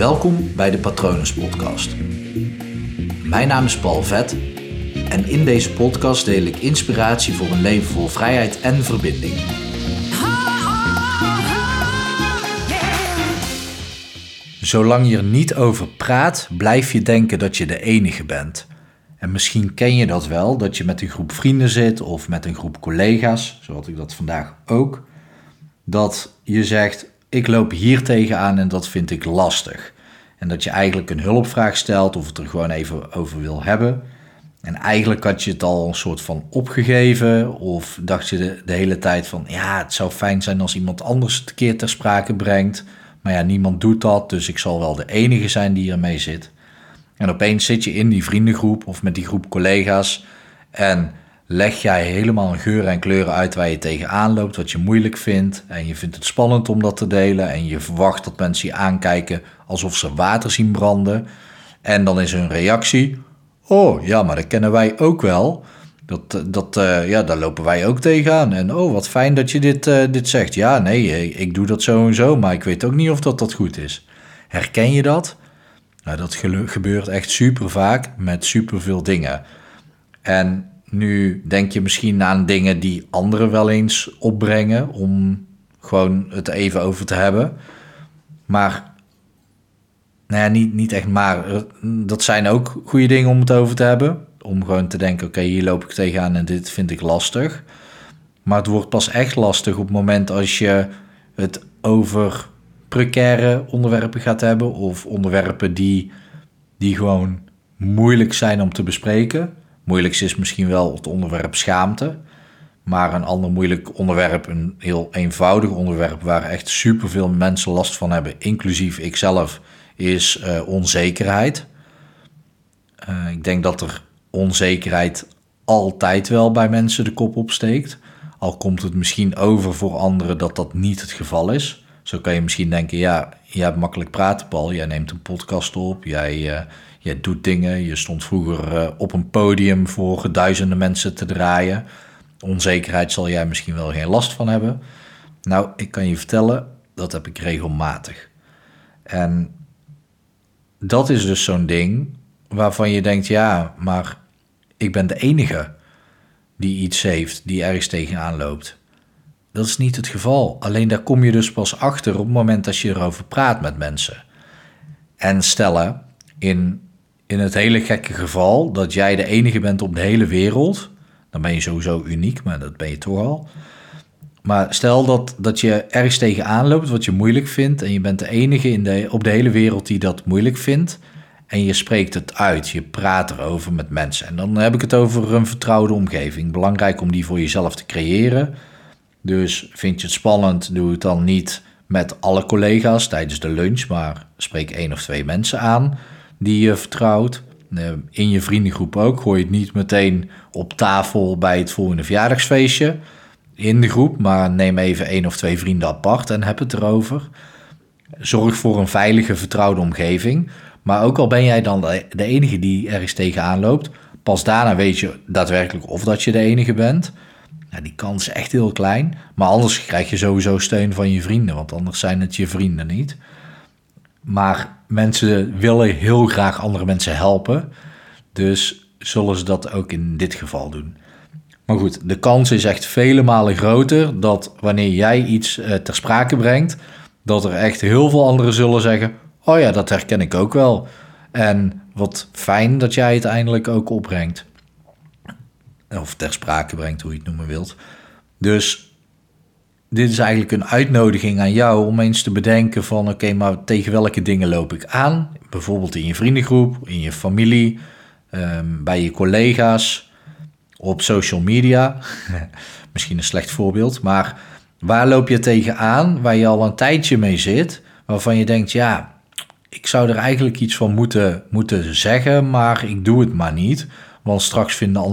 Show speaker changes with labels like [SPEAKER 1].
[SPEAKER 1] Welkom bij de Patronus Podcast. Mijn naam is Paul Vet en in deze podcast deel ik inspiratie voor een leven vol vrijheid en verbinding. Zolang je er niet over praat, blijf je denken dat je de enige bent. En misschien ken je dat wel, dat je met een groep vrienden zit of met een groep collega's, zoals ik dat vandaag ook, dat je zegt: Ik loop hier tegenaan en dat vind ik lastig. En dat je eigenlijk een hulpvraag stelt of het er gewoon even over wil hebben. En eigenlijk had je het al een soort van opgegeven of dacht je de, hele tijd van ja, het zou fijn zijn als iemand anders het keer ter sprake brengt. Maar ja, niemand doet dat, dus ik zal wel de enige zijn die ermee zit. En opeens zit je in die vriendengroep of met die groep collega's en leg jij helemaal geuren en kleuren uit waar je tegenaan loopt, wat je moeilijk vindt. En je vindt het spannend om dat te delen en je verwacht dat mensen je aankijken alsof ze water zien branden. En dan is hun reactie, oh ja, maar dat kennen wij ook wel. Dat, dat, uh, ja, daar lopen wij ook tegenaan. En oh, wat fijn dat je dit, uh, dit zegt. Ja, nee, ik doe dat zo en zo, maar ik weet ook niet of dat, dat goed is. Herken je dat? Nou, dat gebeurt echt super vaak met super veel dingen. En nu denk je misschien aan dingen die anderen wel eens opbrengen om gewoon het even over te hebben. Maar, nou ja, niet, niet echt maar. Dat zijn ook goede dingen om het over te hebben. Om gewoon te denken, oké, hier loop ik tegenaan en dit vind ik lastig. Maar het wordt pas echt lastig op het moment als je het over precaire onderwerpen gaat hebben. Of onderwerpen die, die gewoon moeilijk zijn om te bespreken. Moeilijkst is misschien wel het onderwerp schaamte. Maar een ander moeilijk onderwerp, een heel eenvoudig onderwerp waar echt superveel mensen last van hebben, inclusief ikzelf, is uh, onzekerheid. Uh, ik denk dat er onzekerheid altijd wel bij mensen de kop opsteekt. Al komt het misschien over voor anderen dat dat niet het geval is. Zo kan je misschien denken, ja, je hebt makkelijk praten, Paul. Jij neemt een podcast op, jij, uh, jij doet dingen. Je stond vroeger uh, op een podium voor duizenden mensen te draaien. Onzekerheid zal jij misschien wel geen last van hebben. Nou, ik kan je vertellen, dat heb ik regelmatig. En dat is dus zo'n ding waarvan je denkt, ja, maar ik ben de enige die iets heeft, die ergens tegenaan loopt. Dat is niet het geval. Alleen daar kom je dus pas achter op het moment dat je erover praat met mensen. En stellen, in, in het hele gekke geval dat jij de enige bent op de hele wereld, dan ben je sowieso uniek, maar dat ben je toch al. Maar stel dat, dat je ergens tegenaan loopt wat je moeilijk vindt en je bent de enige in de, op de hele wereld die dat moeilijk vindt en je spreekt het uit, je praat erover met mensen. En dan heb ik het over een vertrouwde omgeving. Belangrijk om die voor jezelf te creëren. Dus vind je het spannend, doe het dan niet met alle collega's tijdens de lunch, maar spreek één of twee mensen aan die je vertrouwt. Eh, in je vriendengroep ook. Gooi het niet meteen op tafel bij het volgende verjaardagsfeestje in de groep, maar neem even één of twee vrienden apart en heb het erover. Zorg voor een veilige, vertrouwde omgeving. Maar ook al ben jij dan de enige die ergens tegenaan loopt, pas daarna weet je daadwerkelijk of dat je de enige bent. Nou, die kans is echt heel klein. Maar anders krijg je sowieso steun van je vrienden, want anders zijn het je vrienden niet. Maar mensen willen heel graag andere mensen helpen. Dus zullen ze dat ook in dit geval doen. Maar goed, de kans is echt vele malen groter dat wanneer jij iets uh, ter sprake brengt, dat er echt heel veel anderen zullen zeggen: Oh ja, dat herken ik ook wel. En wat fijn dat jij het eindelijk ook opbrengt. Of ter sprake brengt, hoe je het noemen wilt. Dus dit is eigenlijk een uitnodiging aan jou om eens te bedenken van... oké, maar tegen welke dingen loop ik aan? Bijvoorbeeld in je vriendengroep, in je familie, um, bij je collega's, op social media. Misschien een slecht voorbeeld, maar waar loop je tegenaan waar je al een tijdje mee zit... waarvan je denkt, ja, ik zou er eigenlijk iets van moeten, moeten zeggen, maar ik doe het maar niet... Want straks vinden andere